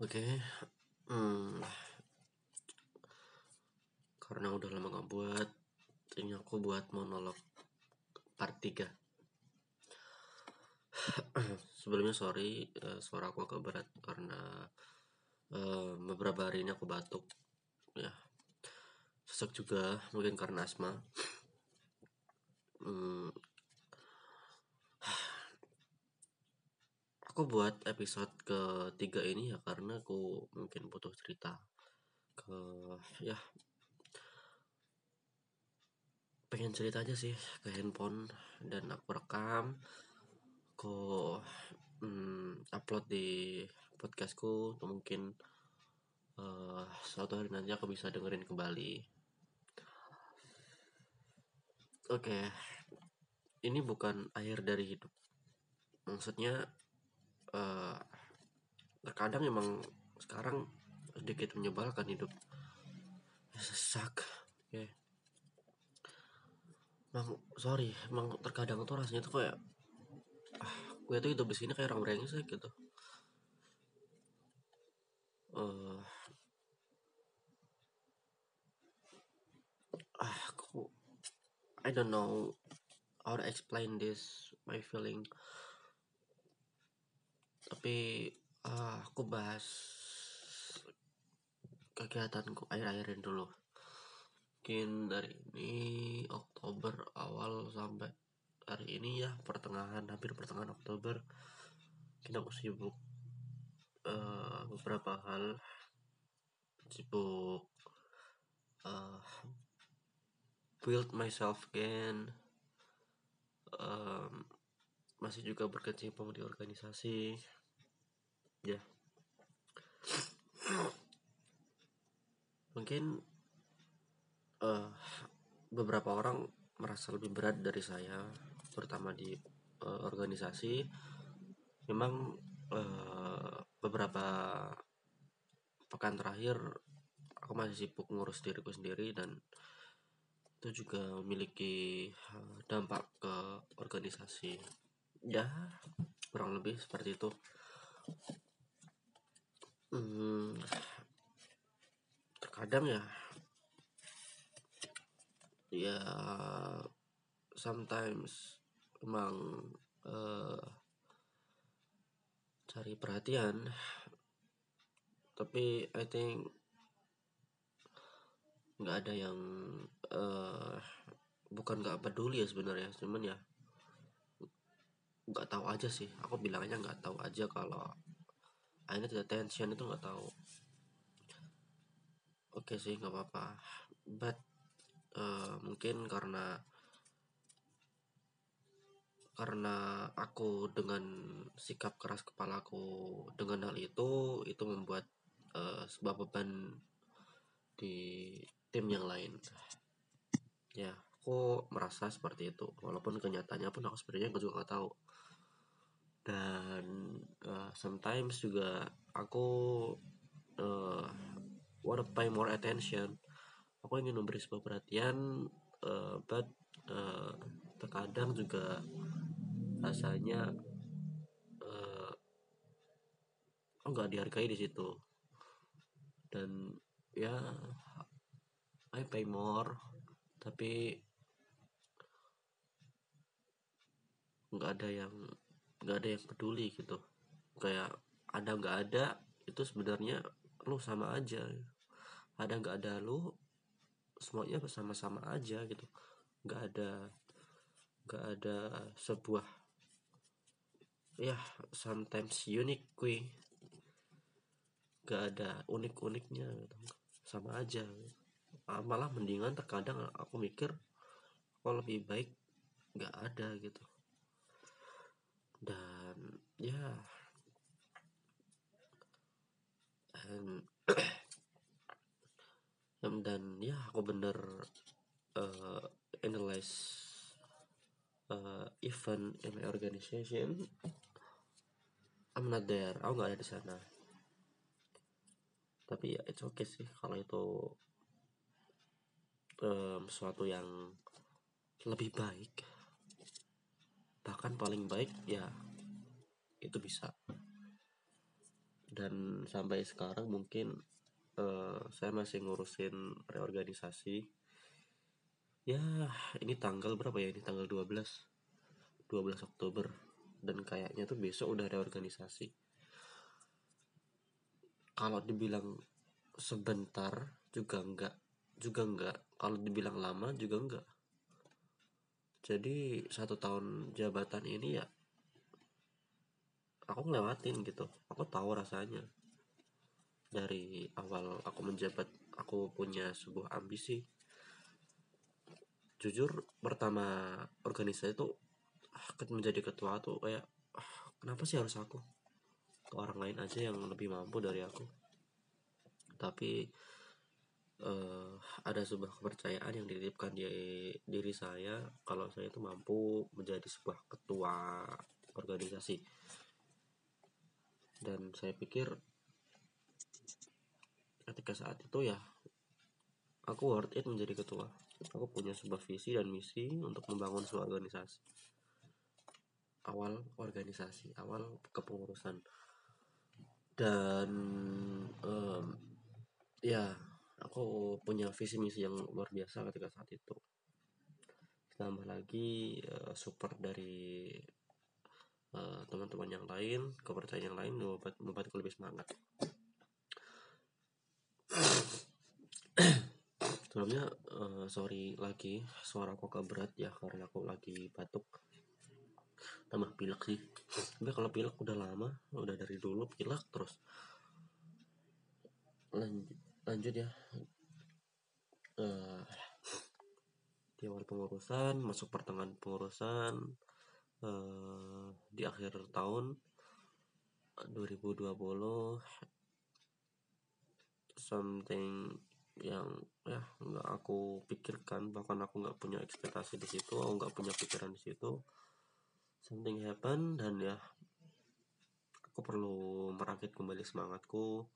Oke, hmm, karena udah lama gak buat, ini aku buat monolog part 3 Sebelumnya sorry, uh, suara aku agak berat karena uh, beberapa hari ini aku batuk. Ya, sesak juga, mungkin karena asma. Hmm, aku buat episode ketiga ini ya karena aku mungkin butuh cerita ke ya pengen cerita aja sih ke handphone dan aku rekam aku hmm, upload di podcastku atau mungkin uh, suatu hari nanti aku bisa dengerin kembali oke okay. ini bukan akhir dari hidup maksudnya uh, terkadang emang sekarang sedikit menyebalkan hidup. Sesak ya. Yeah. sorry emang terkadang tuh rasanya tuh kayak ah gue tuh hidup di sini kayak orang brengsek gitu. Uh, ah aku I don't know how to explain this my feeling tapi uh, aku bahas kegiatanku akhir-akhir dulu. Mungkin dari ini Oktober awal sampai hari ini ya pertengahan hampir pertengahan Oktober kita aku sibuk uh, beberapa hal. Sibuk uh, build myself again um, masih juga berkecimpung di organisasi ya. Mungkin uh, beberapa orang merasa lebih berat dari saya terutama di uh, organisasi. Memang uh, beberapa pekan terakhir aku masih sibuk ngurus diriku sendiri dan itu juga memiliki dampak ke organisasi. Ya kurang lebih seperti itu hmm, terkadang ya ya sometimes emang uh, cari perhatian. Tapi I think nggak ada yang uh, bukan nggak peduli ya sebenarnya. Cuman ya nggak tahu aja sih. Aku bilangnya nggak tahu aja kalau akhirnya tidak tension itu nggak tahu. Oke okay sih nggak apa-apa. But uh, mungkin karena karena aku dengan sikap keras kepalaku dengan hal itu itu membuat uh, sebuah beban di tim yang lain. Ya aku merasa seperti itu. Walaupun kenyataannya pun aku sebenarnya juga nggak tahu dan uh, sometimes juga aku uh, wanna pay more attention. Aku ingin memberi sebuah perhatian uh, but uh, terkadang juga rasanya uh, nggak dihargai di situ. Dan ya I pay more tapi nggak ada yang nggak ada yang peduli gitu. Kayak ada nggak ada itu sebenarnya lu sama aja. Ada nggak ada lu semuanya bersama-sama aja gitu. Nggak ada nggak ada sebuah ya sometimes unik kui. Nggak ada unik-uniknya gitu. Sama aja. Ah, malah mendingan terkadang aku mikir kalau lebih baik nggak ada gitu dan ya. Dan dan ya aku bener uh, analyze uh, event in my organization. I'm not there. Aku nggak ada di sana. Tapi ya it's okay sih kalau itu um, sesuatu yang lebih baik bahkan paling baik ya itu bisa. Dan sampai sekarang mungkin uh, saya masih ngurusin reorganisasi. Ya ini tanggal berapa ya? Ini tanggal 12 12 Oktober. Dan kayaknya tuh besok udah reorganisasi. Kalau dibilang sebentar juga enggak juga enggak kalau dibilang lama juga enggak jadi satu tahun jabatan ini ya aku ngelewatin gitu. Aku tahu rasanya. Dari awal aku menjabat aku punya sebuah ambisi. Jujur pertama organisasi itu ah, menjadi ketua tuh kayak ah, kenapa sih harus aku? Orang lain aja yang lebih mampu dari aku. Tapi uh, ada sebuah kepercayaan yang dititipkan di diri saya kalau saya itu mampu menjadi sebuah ketua organisasi. Dan saya pikir ketika saat itu ya aku worth it menjadi ketua. Aku punya sebuah visi dan misi untuk membangun sebuah organisasi. Awal organisasi awal kepengurusan. Dan um, ya aku punya visi misi yang luar biasa ketika saat itu. Tambah lagi uh, support dari eh, teman-teman yang lain kepercayaan yang lain membuat membuatku lebih semangat. Sebelumnya uh, sorry lagi suara kok berat ya karena aku lagi batuk. Tambah pilek sih. Tapi kalau pilek udah lama udah dari dulu pilek terus. Lanjut lanjut ya. Uh, di awal pengurusan masuk pertengahan pengurusan uh, di akhir tahun 2020 something yang ya nggak aku pikirkan bahkan aku nggak punya ekspektasi di situ aku nggak punya pikiran di situ. Something happen dan ya aku perlu merakit kembali semangatku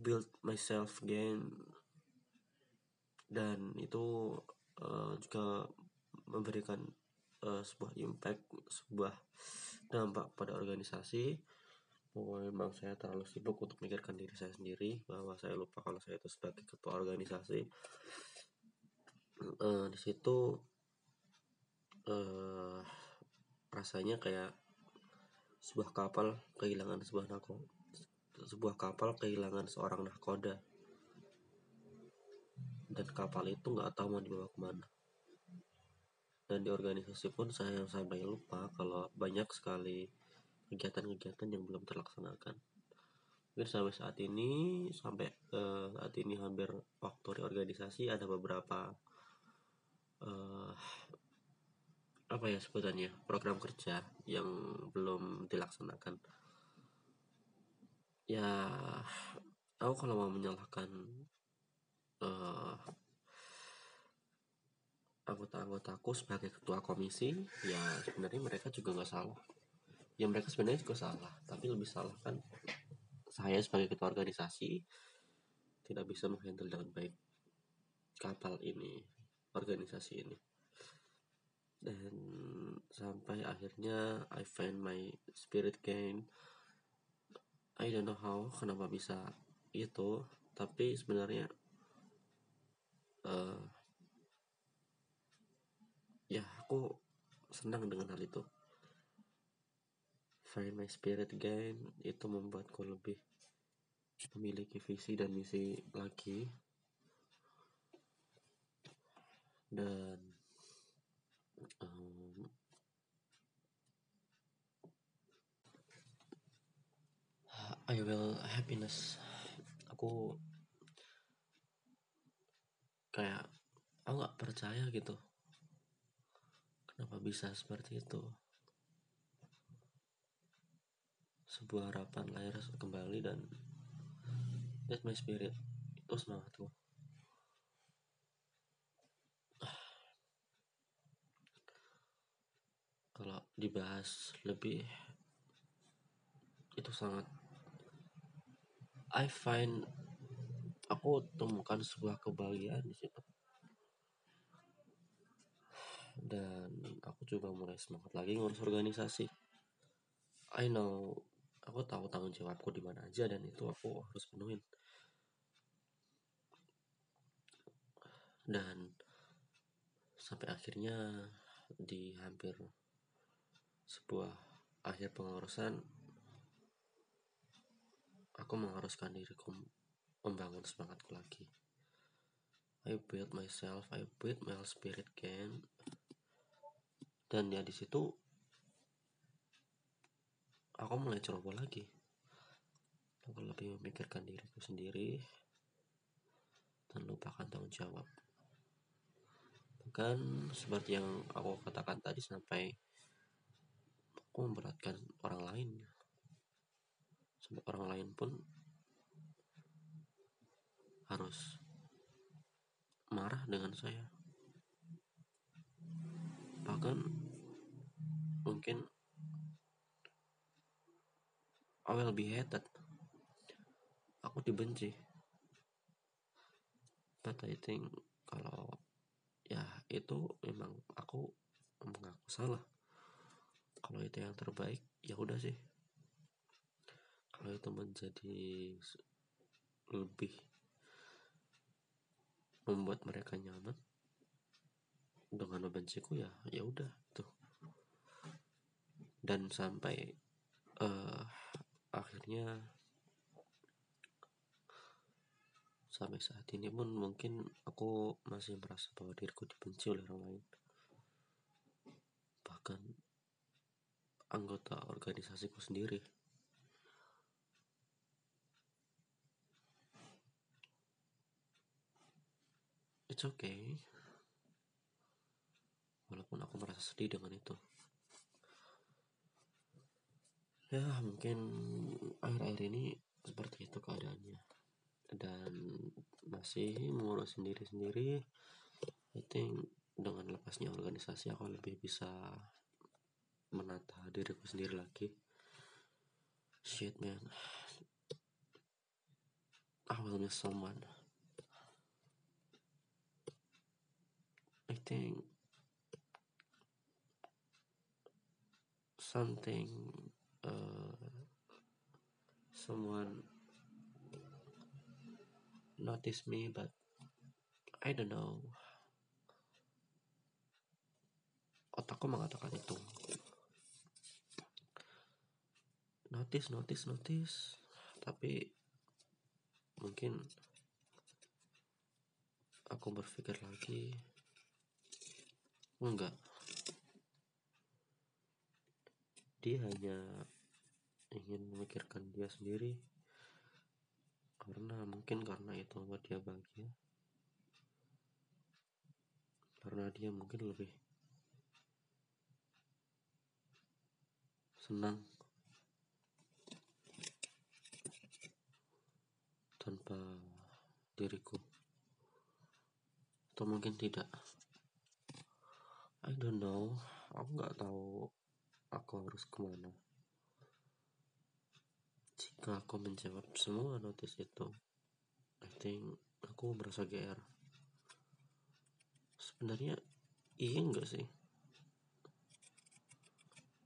build myself again. Dan itu uh, juga memberikan uh, sebuah impact sebuah dampak pada organisasi. Bahwa memang saya terlalu sibuk untuk memikirkan diri saya sendiri bahwa saya lupa kalau saya itu sebagai ketua organisasi. Uh, di situ uh, rasanya kayak sebuah kapal kehilangan sebuah nako sebuah kapal kehilangan seorang nahkoda. Dan kapal itu nggak tahu mau dibawa ke mana. Dan di organisasi pun saya yang sampai lupa kalau banyak sekali kegiatan-kegiatan yang belum terlaksanakan. Mungkin sampai saat ini sampai uh, saat ini hampir waktu reorganisasi ada beberapa uh, apa ya sebutannya program kerja yang belum dilaksanakan ya aku kalau mau menyalahkan uh, anggota-anggotaku sebagai ketua komisi ya sebenarnya mereka juga nggak salah. Ya mereka sebenarnya juga salah tapi lebih salah kan saya sebagai ketua organisasi tidak bisa menghandle dengan baik kapal ini organisasi ini. Dan sampai akhirnya I find my spirit gain I don't know how kenapa bisa itu tapi sebenarnya uh, ya aku senang dengan hal itu. Find my spirit again itu membuatku lebih memiliki visi dan misi lagi. Dan um, I will happiness. Aku kayak aku nggak percaya gitu. Kenapa bisa seperti itu? Sebuah harapan lahir kembali dan that's my spirit. Itu semangatku kalau dibahas lebih itu sangat I find aku temukan sebuah kebahagiaan di situ. Dan aku juga mulai semangat lagi ngurus organisasi. I know aku tahu tanggung jawabku di mana aja dan itu aku harus penuhin. Dan sampai akhirnya di hampir sebuah akhir pengurusan aku mengharuskan diriku membangun semangatku lagi. I build myself I build my spirit again dan ya di situ aku mulai ceroboh lagi. Aku lebih memikirkan diriku sendiri dan lupakan tanggung jawab. Bahkan seperti yang aku katakan tadi sampai aku memberatkan orang lain orang lain pun harus marah dengan saya. Bahkan mungkin I will be hated. Aku dibenci. But I think kalau ya itu memang aku mengaku salah. Kalau itu yang terbaik ya udah sih kalau itu menjadi lebih membuat mereka nyaman dengan membenciku ya ya udah tuh. Dan sampai uh, akhirnya sampai saat ini pun mungkin aku masih merasa bahwa diriku dibenci oleh orang lain. Bahkan anggota organisasiku sendiri it's okay. Walaupun aku merasa sedih dengan itu. Ya mungkin akhir-akhir ini seperti itu keadaannya. Dan masih mengurus sendiri-sendiri. I think dengan lepasnya organisasi aku lebih bisa menata diriku sendiri lagi. Shit man. I will miss someone think something uh, someone notice me but I don't know. Otakku mengatakan itu. Notice notice notice. Tapi mungkin aku berpikir lagi enggak. Dia hanya ingin memikirkan dia sendiri. Karena mungkin karena itu membuat dia bahagia. Karena dia mungkin lebih senang tanpa diriku. Atau mungkin tidak I don't know. Aku nggak tahu aku harus ke mana. Jika aku menjawab semua notis itu I think aku merasa GR sebenarnya iya enggak sih?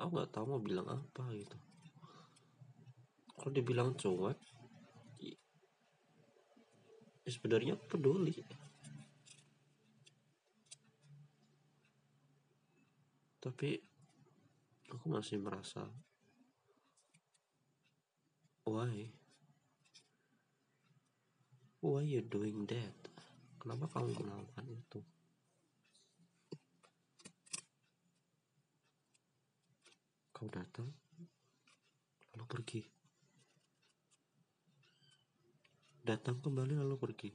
Aku nggak tahu mau bilang apa gitu. Kalau dibilang cuek ya sebenarnya peduli tapi aku masih merasa why? Why you doing that? Kenapa kamu melakukan itu? Kau datang lalu pergi. Datang kembali lalu pergi.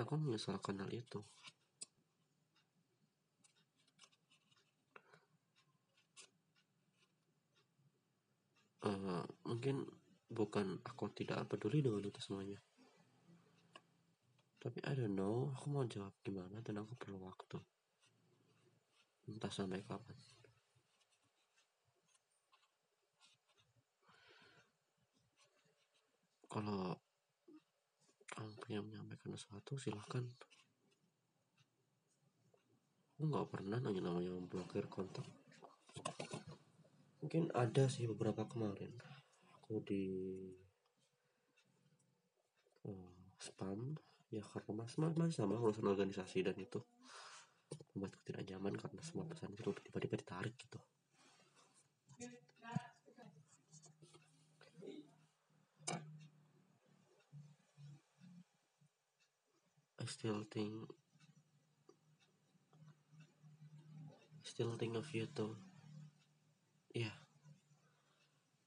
Aku menyesalkan hal itu uh, mungkin bukan aku tidak peduli dengan itu semuanya. Tapi I don't know aku mau jawab gimana dan aku perlu waktu. Entah sampai kapan. Kalau kamu pengen menyampaikan sesuatu silahkan aku nggak pernah nanya namanya memblokir kontak mungkin ada sih beberapa kemarin. Aku di uh, spam. Ya karena mas masih sama urusan organisasi dan itu. Membuatku tidak nyaman karena semua pesan itu tiba-tiba ditarik gitu. I still think still think of you too yeah.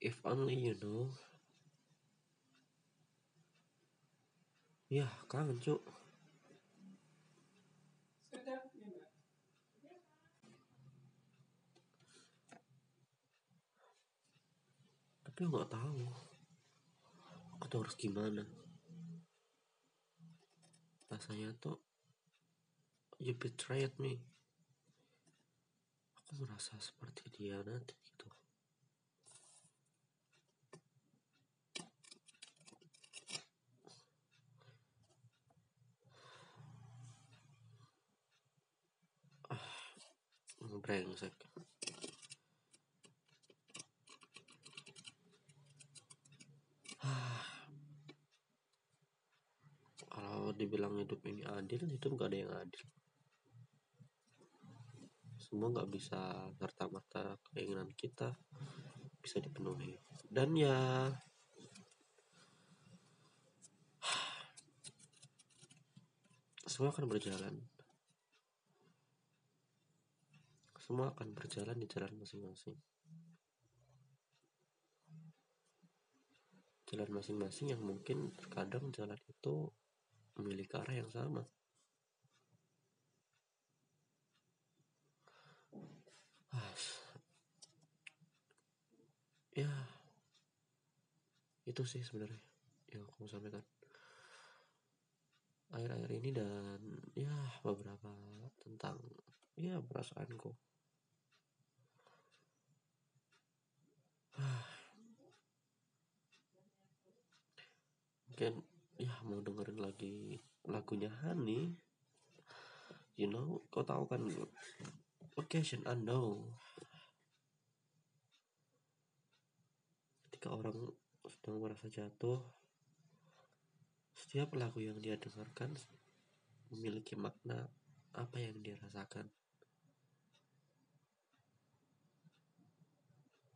If only you know. Ya kangen cuk. Tapi nggak tahu. Aku tuh harus gimana. Rasanya tuh you betrayed me aku merasa seperti dia nanti gitu. Ah brengsek. Kalau dibilang hidup ini adil itu nggak ada yang adil semua nggak bisa serta merta keinginan kita bisa dipenuhi. Dan ya semua akan berjalan. Semua akan berjalan di jalan masing-masing. Jalan masing-masing yang mungkin terkadang jalan itu memiliki arah yang sama ya itu sih sebenarnya yang aku mau sampaikan. Akhir-akhir ini dan ya beberapa tentang ya perasaanku. Mungkin ya mau dengerin lagi lagunya Hani. You know kau tahu kan location unknown. Ketika orang sedang merasa jatuh setiap lagu yang dia dengarkan memiliki makna apa yang dia rasakan.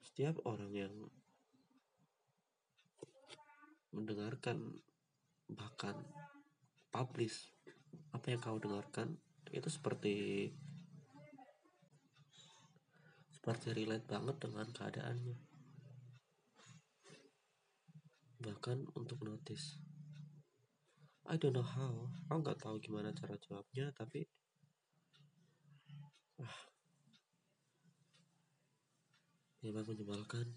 Setiap orang yang mendengarkan bahkan publish apa yang kau dengarkan itu seperti seperti relate banget dengan keadaannya bahkan untuk notice. I don't know how. Aku nggak tahu gimana cara jawabnya tapi ah. Memang menyebalkan